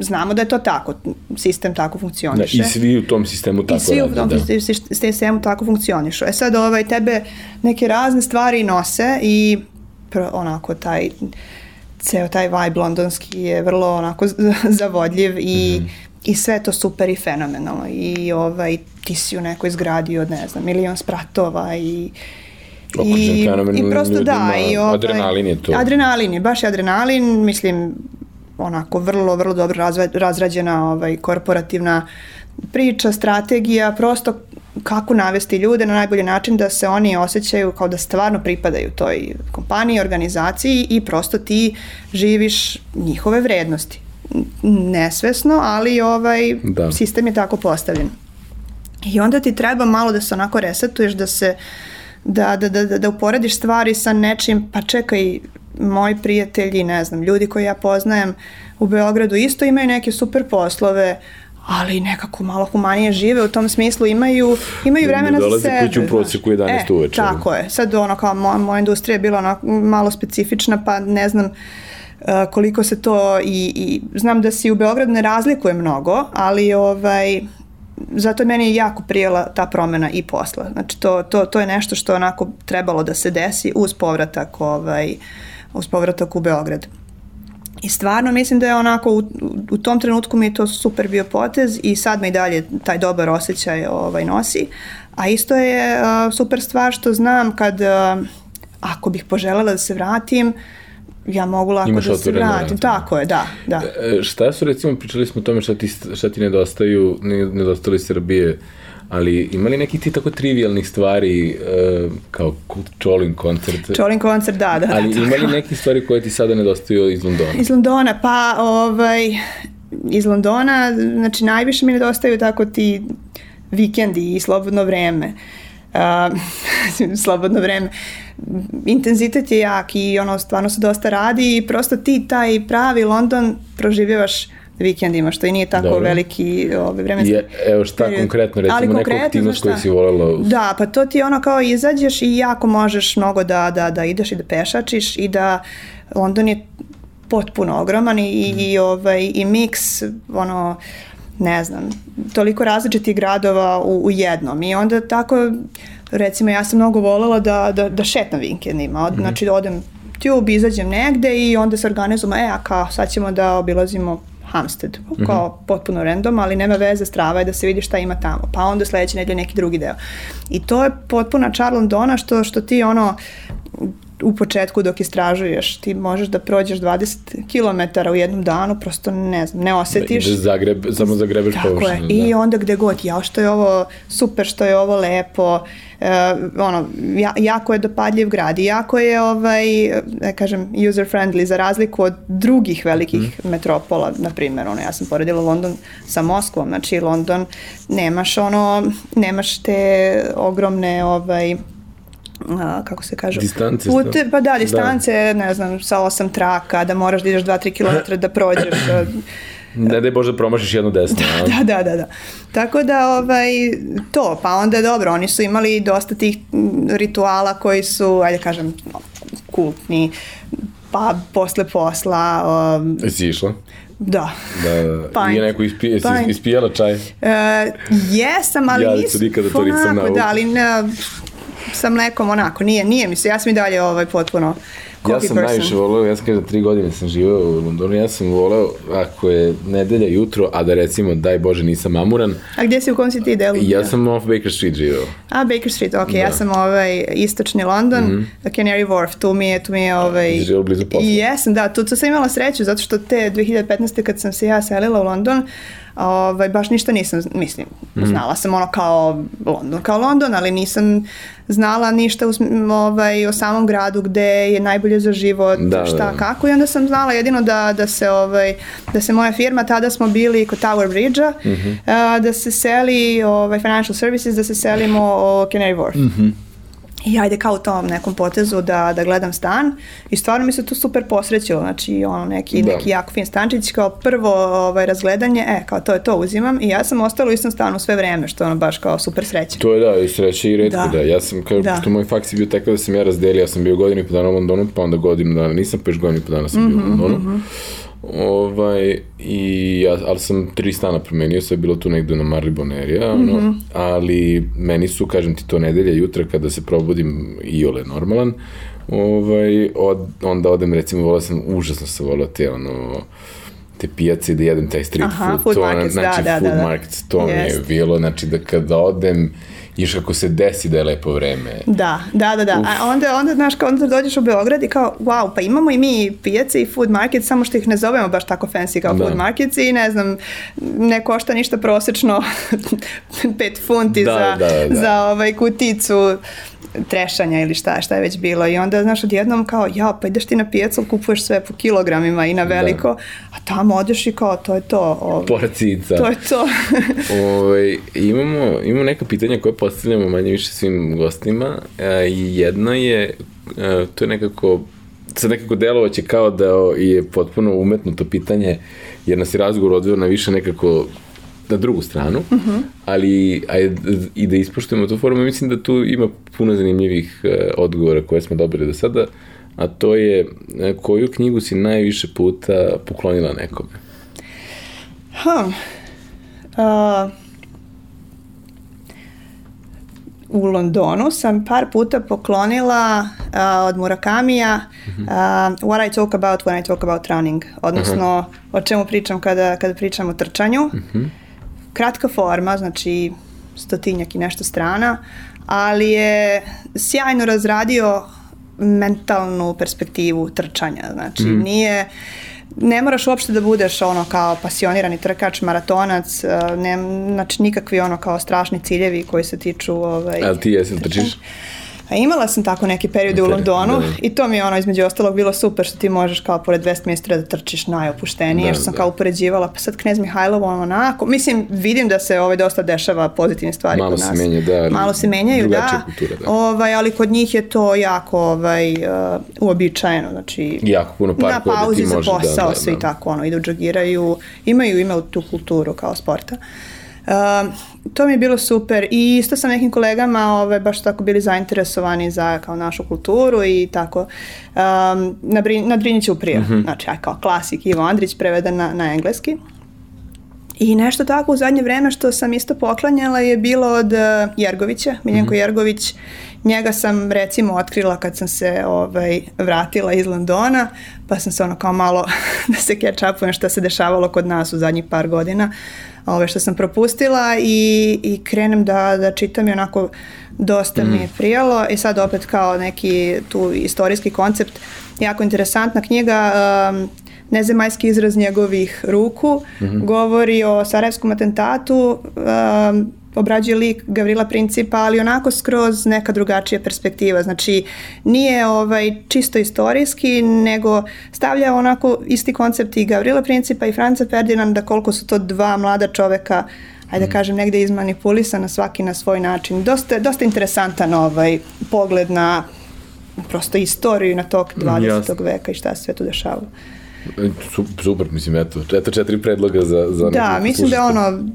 znamo da je to tako, sistem tako funkcioniše. Da, I svi u tom sistemu tako I svi radi, u tom da. sistemu tako funkcionišu. E sad, ovaj, tebe neke razne stvari nose i onako taj ceo taj vibe londonski je vrlo onako zavodljiv i mm i sve to super i fenomenalno i ovaj, ti si u nekoj zgradi od ne znam milion spratova i I, I prosto da, ljudima, da, i ovaj, adrenalin je to. Adrenalin je, baš je adrenalin, mislim, onako vrlo, vrlo dobro razva, razrađena ovaj, korporativna priča, strategija, prosto kako navesti ljude na najbolji način da se oni osjećaju kao da stvarno pripadaju toj kompaniji, organizaciji i prosto ti živiš njihove vrednosti. Nesvesno, ali ovaj da. sistem je tako postavljen. I onda ti treba malo da se onako resetuješ, da se Da, da, da, da, da uporediš stvari sa nečim, pa čekaj, moji prijatelji, ne znam, ljudi koji ja poznajem u Beogradu isto imaju neke super poslove, ali nekako malo humanije žive u tom smislu, imaju, imaju vremena ne za sebe. Dolaze kuću u proseku 11 e, uveče. Tako je, sad ono kao moja, moja industrija je bila ono, malo specifična, pa ne znam, e, koliko se to i, i znam da se u Beogradu ne razlikuje mnogo, ali ovaj, zato meni je jako prijela ta promena i posla. Znači, to, to, to je nešto što onako trebalo da se desi uz povratak, ovaj, uz povratak u Beograd. I stvarno mislim da je onako u, u tom trenutku mi je to super bio potez i sad me i dalje taj dobar osjećaj ovaj, nosi. A isto je uh, super stvar što znam kad uh, ako bih poželela da se vratim, uh, ja mogu lako Imaš da se vratim. Tako je, da. da. E, šta su, recimo, pričali smo o tome šta ti, šta ti nedostaju, ne, nedostali Srbije, ali ima li neki ti tako trivialnih stvari e, kao čolin koncert? Čolin koncert, da, da. da ali da, ima li neki stvari koje ti sada nedostaju iz Londona? Iz Londona, pa ovaj, iz Londona, znači najviše mi nedostaju tako ti vikendi i slobodno vreme. Uh, (laughs) slobodno vreme. Intenzitet je jak i ono stvarno se dosta radi i prosto ti taj pravi London proživljavaš vikendima, što i nije tako Dobre. veliki ovaj, vremenski je, Evo šta konkretno, recimo Ali konkretno, neku aktivnost koju si volela. Da, pa to ti je ono kao izađeš i jako možeš mnogo da, da, da ideš i da pešačiš i da London je potpuno ogroman i, mm. i, ovaj, i miks ono, ne znam, toliko različitih gradova u, u jednom i onda tako recimo ja sam mnogo volela da, da, da šetam vikendima, Od, mm -hmm. znači da odem tube, izađem negde i onda se organizujemo, e, a kao sad ćemo da obilazimo Hamsted, mhm. kao mm -hmm. potpuno random, ali nema veze, strava je da se vidi šta ima tamo, pa onda sledeće nedelje neki drugi deo. I to je potpuna čar Londona što, što ti ono, u početku dok istražuješ, ti možeš da prođeš 20 km u jednom danu, prosto ne znam, ne osetiš. Da ideš da zagreb, samo zagrebeš površinu. Tako je, da. i onda gde god, ja što je ovo super, što je ovo lepo, Eh, ono, jako je dopadljiv grad i jako je, ovaj, ne da kažem, user friendly za razliku od drugih velikih mm. metropola, na primjer, ono, ja sam poredila London sa Moskvom, znači London nemaš ono, nemaš te ogromne ovaj, a, kako se kaže, distance, pute, pa da, da. distance, da. ne znam, sa osam traka, da moraš da ideš 2-3 km da prođeš, (clears throat) Ne daj Bože promašiš jednu desnu. Da, da, da, da, da. Tako da, ovaj, to, pa onda dobro, oni su imali dosta tih rituala koji su, ajde kažem, kultni, pa posle posla. Um, Jesi išla? Da. da, da. da. (laughs) Pint. I neko ispi, jesi ispijala čaj? Uh, jesam, ali ja, nisam. Ja nikada to nisam naučila. Da, ali ne, sa mlekom onako, nije, nije mi se, ja sam i dalje ovaj, potpuno ja sam person. najviše voleo, ja sam kažem, tri godine sam živeo u Londonu, ja sam voleo ako je nedelja jutro, a da recimo, daj Bože, nisam amuran. A gde si, u kom si ti delu? Ja sam off Baker Street živeo. A, Baker Street, ok, da. ja sam ovaj istočni London, mm -hmm. Canary Wharf, tu mi je, tu mi je ovaj... Živeo blizu posla. Jesam, da, tu, tu sam imala sreću, zato što te 2015. kad sam se ja selila u London, uh, ovaj, baš ništa nisam, mislim, mhm. znala sam ono kao London, kao London, ali nisam znala ništa u, ovaj, o samom gradu gde je najbolje za život, da, šta, da, da. kako i onda sam znala jedino da, da, se, ovaj, da se moja firma, tada smo bili kod Tower Bridge-a, mm -hmm. da se seli, ovaj, financial services, da se selimo o Canary Wharf. Mm -hmm. I ajde kao u tom nekom potezu da, da gledam stan i stvarno mi se tu super posrećilo, znači ono neki, da. neki jako fin stančić kao prvo ovaj, razgledanje, e kao to je to uzimam i ja sam ostala u istom stanu sve vreme što ono baš kao super sreća. To je da, i sreća i redko da. da. Ja sam, kao, da. što moj faks je bio tako da sam ja razdelio, ja sam bio godinu i po dana u Londonu, pa onda godinu dana nisam, pa još godinu i po dana sam mm -hmm, bio u mhm, Londonu. Mm -hmm. Ovaj, i ja, ali sam tri stana promenio, sve je bilo tu negde na Maribonerija, mm -hmm. ali meni su, kažem ti, to nedelja jutra kada se probudim i ole normalan, ovaj, od, onda odem, recimo, volao sam, užasno sam volao te, ono, te pijace da jedem taj street Aha, food, food to, markets, znači, da, da, food da, da. market, to yes. mi je bilo, znači, da kada odem, Još ako se desi da je lepo vreme. Da, da, da, da. Uf. A onda, onda, znaš, kao onda dođeš u Beograd i kao, wow, pa imamo i mi pijace i food market, samo što ih ne zovemo baš tako fancy kao da. food markets i ne znam, ne košta ništa prosečno 5 (laughs) funti da, za, da, da. za ovaj kuticu trešanja ili šta, šta je već bilo i onda znaš odjednom kao ja pa ideš ti na pijacu kupuješ sve po kilogramima i na da. veliko da. a tamo odeš i kao to je to ovaj, porcica to je to (laughs) Ove, ovaj, imamo, imamo neka pitanja koje postavljamo manje više svim gostima i e, jedno je e, to je nekako sad nekako delovaće kao da je potpuno umetnuto pitanje jer nas je razgovor odveo na više nekako na drugu stranu, uh -huh. ali ajde, i da ispoštujemo tu formu, mislim da tu ima puno zanimljivih uh, odgovora koje smo dobili do sada, a to je uh, koju knjigu si najviše puta poklonila nekome? Ha, uh, u Londonu sam par puta poklonila uh, od Murakamija uh, What I Talk About When I Talk About Running, odnosno Aha. o čemu pričam kada, kada pričam o trčanju. Uh mhm. -huh kratka forma, znači stotinjak i nešto strana, ali je sjajno razradio mentalnu perspektivu trčanja. Znači, mm. nije ne moraš uopšte da budeš ono kao pasionirani trkač, maratonac, e, ne, znači nikakvi ono kao strašni ciljevi koji se tiču ovaj, A ti jesi trčiš? A imala sam tako neki periode u Londonu da, da. i to mi je ono između ostalog bilo super što ti možeš kao pored Westminstera da trčiš najopuštenije da, jer da, sam da. kao upoređivala pa sad Knez Mihajlovo onako. Mislim vidim da se ovaj dosta dešava pozitivne stvari Malo kod nas. Malo se menja, da. Malo se menjaju, da. Kultura, da. Ovaj, ali kod njih je to jako ovaj, uh, uobičajeno. Znači, jako puno par da, pauzi za da, posao, da, da, da. svi tako ono, idu džogiraju, imaju, imaju tu kulturu kao sporta. Uh, to mi je bilo super i isto sa nekim kolegama ove, baš tako bili zainteresovani za kao našu kulturu i tako um, na, Brin, na Driniću prije, mm -hmm. znači ja kao klasik Ivo Andrić preveden na, na engleski I nešto tako u zadnje vreme što sam isto poklanjala je bilo od e, Jergovića, Miljenko mm -hmm. Jergović. Njega sam recimo otkrila kad sam se ovaj, vratila iz Londona, pa sam se ono kao malo (laughs) da se catch upujem šta se dešavalo kod nas u zadnjih par godina, ove što sam propustila i, i krenem da, da čitam i onako dosta mm. mi je mhm. prijalo i sad opet kao neki tu istorijski koncept, jako interesantna knjiga, um, nezemaljski izraz njegovih ruku, mm -hmm. govori o Sarajevskom atentatu, um, obrađuje lik Gavrila Principa, ali onako skroz neka drugačija perspektiva. Znači, nije ovaj čisto istorijski, nego stavlja onako isti koncept i Gavrila Principa i Franca Ferdinanda, koliko su to dva mlada čoveka ajde da kažem, negde izmanipulisana svaki na svoj način. Dosta, dosta interesantan ovaj pogled na prosto istoriju na tok 20. Jasne. veka i šta se sve tu dešavalo. Super, mislim, eto, eto četiri predloga za... za da, mislim da ono,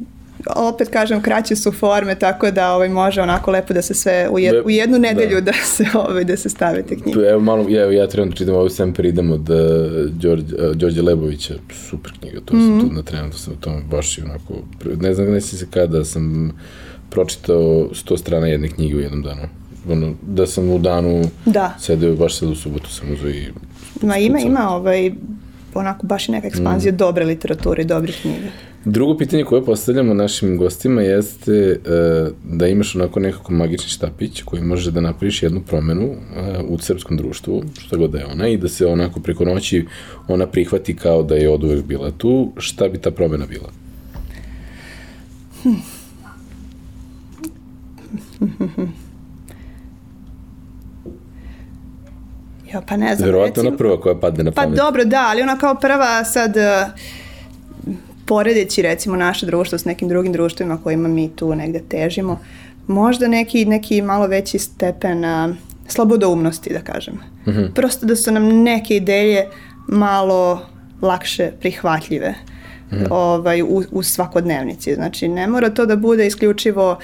opet kažem, kraće su forme, tako da ovaj, može onako lepo da se sve u, jed, u jednu da. nedelju da. da se, (laughs) ovaj, da se stave te knjige. Evo, malo, evo, ja trenutno čitam ovaj Sam Pridam pa od eh, Đorđe, eh, Đorđe Lebovića, super knjiga, to mm -hmm. sam mhm. tu na trenutno sam u tome baš i onako, ne znam, ne se kada sam pročitao sto strana jedne knjige u jednom danu. Ono, da sam u danu da. sedeo, baš sad u subotu sam uzao i... Ma ima, ima ovaj, onako baš neka ekspanzija mm. dobre literature i dobre knjige. Drugo pitanje koje postavljamo našim gostima jeste e, da imaš onako nekako magični štapić koji može da napraviš jednu promenu e, u srpskom društvu, šta god da je ona, i da se onako preko noći ona prihvati kao da je od uvek bila tu. Šta bi ta promena bila? Hmm. Jo, pa ne znam. Verovatno recimo, ona prva koja padne na pa pamet. Pa dobro, da, ali ona kao prva sad e, poredeći recimo naše društvo s nekim drugim društvima kojima mi tu negde težimo, možda neki, neki malo veći stepen a, e, slobodoumnosti, da kažem. Mm -hmm. Prosto da su nam neke ideje malo lakše prihvatljive mm -hmm. ovaj, u, u svakodnevnici. Znači, ne mora to da bude isključivo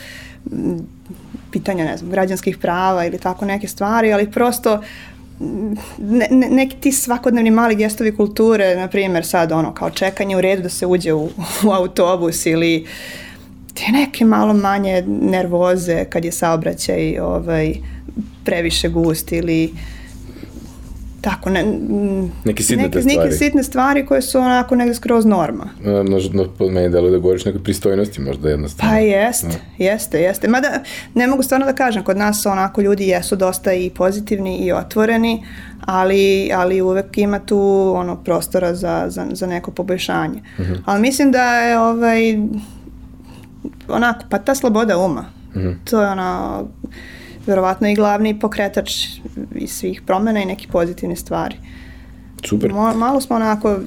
pitanja, ne znam, građanskih prava ili tako neke stvari, ali prosto ne, ne, neki ti svakodnevni mali gestovi kulture, na primjer sad ono kao čekanje u redu da se uđe u, u autobus ili te neke malo manje nervoze kad je saobraćaj ovaj, previše gust ili uh, tako, ne, mm, neke, sitne neke, stvari. neke sitne stvari koje su onako negde skroz norma. E, možda pod meni delo da govoriš nekoj pristojnosti možda jednostavno. Pa jest, da. jeste, jeste. Mada ne mogu stvarno da kažem, kod nas onako ljudi jesu dosta i pozitivni i otvoreni, ali, ali uvek ima tu ono prostora za, za, za neko poboljšanje. Uh mhm. -huh. Ali mislim da je ovaj, onako, pa ta sloboda uma, uh mhm. -huh. to je ono verovatno i glavni pokretač i svih promena i neke pozitivne stvari. Super. Mo, malo smo onako,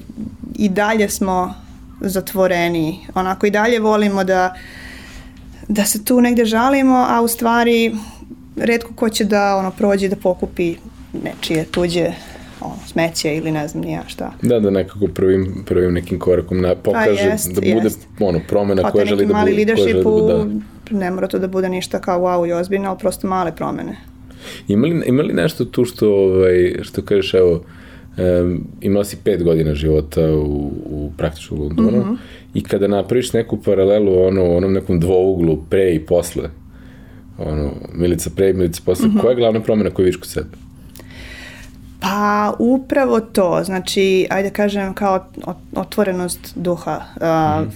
i dalje smo zatvoreni, onako i dalje volimo da, da se tu negde žalimo, a u stvari redko ko će da ono, prođe da pokupi nečije tuđe ono, smeće ili ne znam nija šta. Da, da nekako prvim, prvim nekim korakom na, pa pokaže, pa jest, da bude jest. ono, promena pa koja želi da bude. Pa neki mali leadership da, da, ne mora to da bude ništa kao wow i ozbiljno, ali prosto male promene. Ima li, ima li nešto tu što, ovaj, što kažeš, evo, um, imala si pet godina života u, u praktično Londonu mm -hmm. i kada napraviš neku paralelu ono, onom nekom dvouglu pre i posle, ono, Milica pre, Milica posle, mm -hmm. koja je glavna promena koju vidiš kod sebe? Pa upravo to, znači, ajde kažem kao otvorenost duha. Uh, mm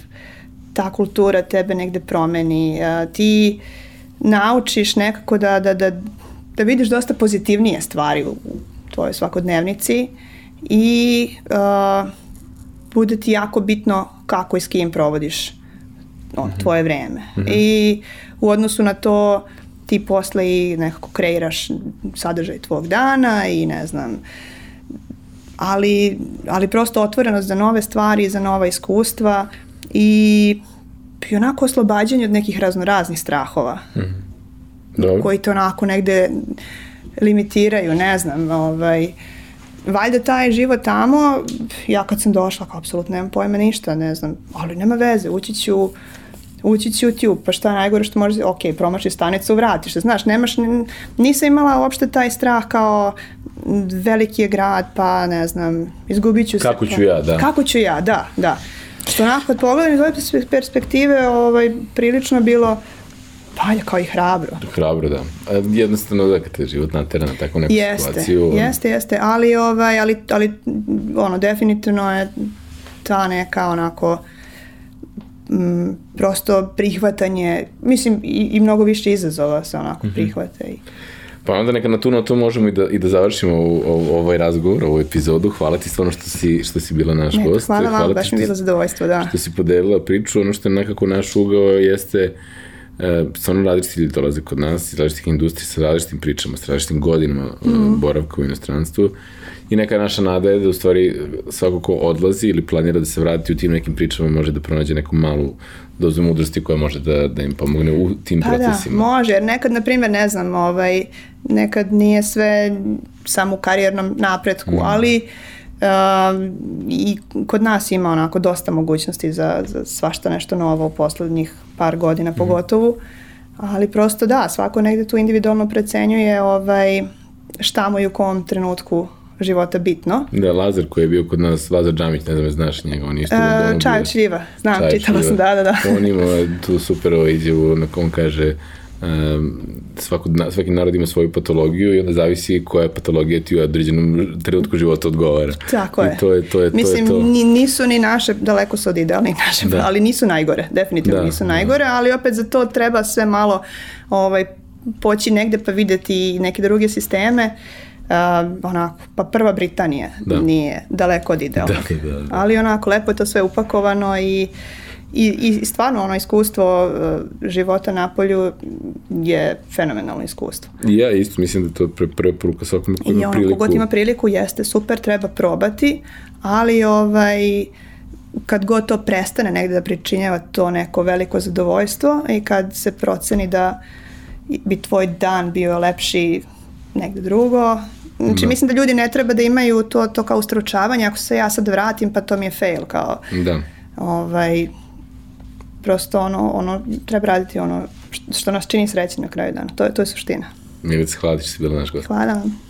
ta kultura tebe negde promeni, ti naučiš nekako da, da, da, da vidiš dosta pozitivnije stvari u tvojoj svakodnevnici i uh, bude ti jako bitno kako i s kim provodiš on, mhm. tvoje vreme. Mm -hmm. I u odnosu na to ti posle i nekako kreiraš sadržaj tvog dana i ne znam ali, ali prosto otvorenost za nove stvari, za nova iskustva i i onako oslobađanje od nekih raznoraznih strahova. Mm. Dobro. Koji te onako negde limitiraju, ne znam, ovaj, valjda taj život tamo, ja kad sam došla, kao apsolutno nemam pojma ništa, ne znam, ali nema veze, ući ću, ući ću ti pa šta najgore što možeš, ok, promaši stanicu, vratiš se, znaš, nemaš, nisam imala uopšte taj strah kao veliki je grad, pa ne znam, izgubit ću se. Kako ću ja, da. Kako ću ja, da, da. Što onako, kad pogledam iz ove perspektive, ovaj, prilično bilo valja kao i hrabro. Hrabro, da. E, jednostavno da kad te život natera na takvu neku jeste, situaciju. Jeste, jeste, jeste. ali, ovaj, ali, ali ono, definitivno je ta neka onako m, prosto prihvatanje, mislim i, i mnogo više izazova se onako mhm. prihvata i... Mm -hmm. Pa onda neka na tu notu možemo i da, i da završimo ovu, ovu, ovaj razgovor, ovu epizodu. Hvala ti stvarno što si, što si bila naš ne, gost. Hvala, hvala vam, baš mi je bilo zadovoljstvo, da. Što si podelila priču, ono što je nekako naš ugao jeste e, stvarno različiti ljudi dolaze kod nas iz različitih industrija sa različitim pričama, sa različitim godinama mm. boravka u inostranstvu I neka naša nada je da u stvari svako ko odlazi ili planira da se vrati u tim nekim pričama može da pronađe neku malu dozu mudrosti koja može da, da im pomogne u tim pa da, procesima. Da, može, jer nekad, na primjer, ne znam, ovaj, nekad nije sve samo u karijernom napretku, mm. ali Uh, i kod nas ima onako dosta mogućnosti za, za svašta nešto novo u poslednjih par godina mm. pogotovo, ali prosto da, svako negde tu individualno precenjuje ovaj, šta mu je u kom trenutku života bitno. Da, Lazar koji je bio kod nas, Lazar Džamić, ne znam je znaš njega, on je isto e, Čajev šljiva, znam, čajev čitala sam, da, da, da. (laughs) On ima tu super ovo ovaj izjavu, na kom kaže, um, svako, svaki narod ima svoju patologiju i onda zavisi koja je patologija ti u određenom trenutku života odgovara. Tako je. I to je, to je, to Mislim, je to. Ni, nisu ni naše, daleko su od idealnih naše, da. ali nisu najgore, definitivno da, nisu da. najgore, da. ali opet za to treba sve malo ovaj, poći negde pa videti neke druge sisteme. Uh, uh, onako, pa prva Britanija da. nije daleko od ideala. Da, da, da. Ali onako, lepo je to sve upakovano i I, i stvarno ono iskustvo uh, života na polju je fenomenalno iskustvo. I ja isto mislim da to pre, preporuka svakom ko ima priliku. I ono, kogod ima priliku jeste super, treba probati, ali ovaj kad god to prestane negde da pričinjava to neko veliko zadovoljstvo i kad se proceni da bi tvoj dan bio lepši negde drugo, Znači, da. mislim da ljudi ne treba da imaju to, to kao ustručavanje, ako se ja sad vratim, pa to mi je fail, kao. Da. Ovaj, prosto ono, ono, treba raditi ono što nas čini srećni na kraju dana. To je, to je suština. Milica, hvala ti što si bila naš gost. Hvala vam.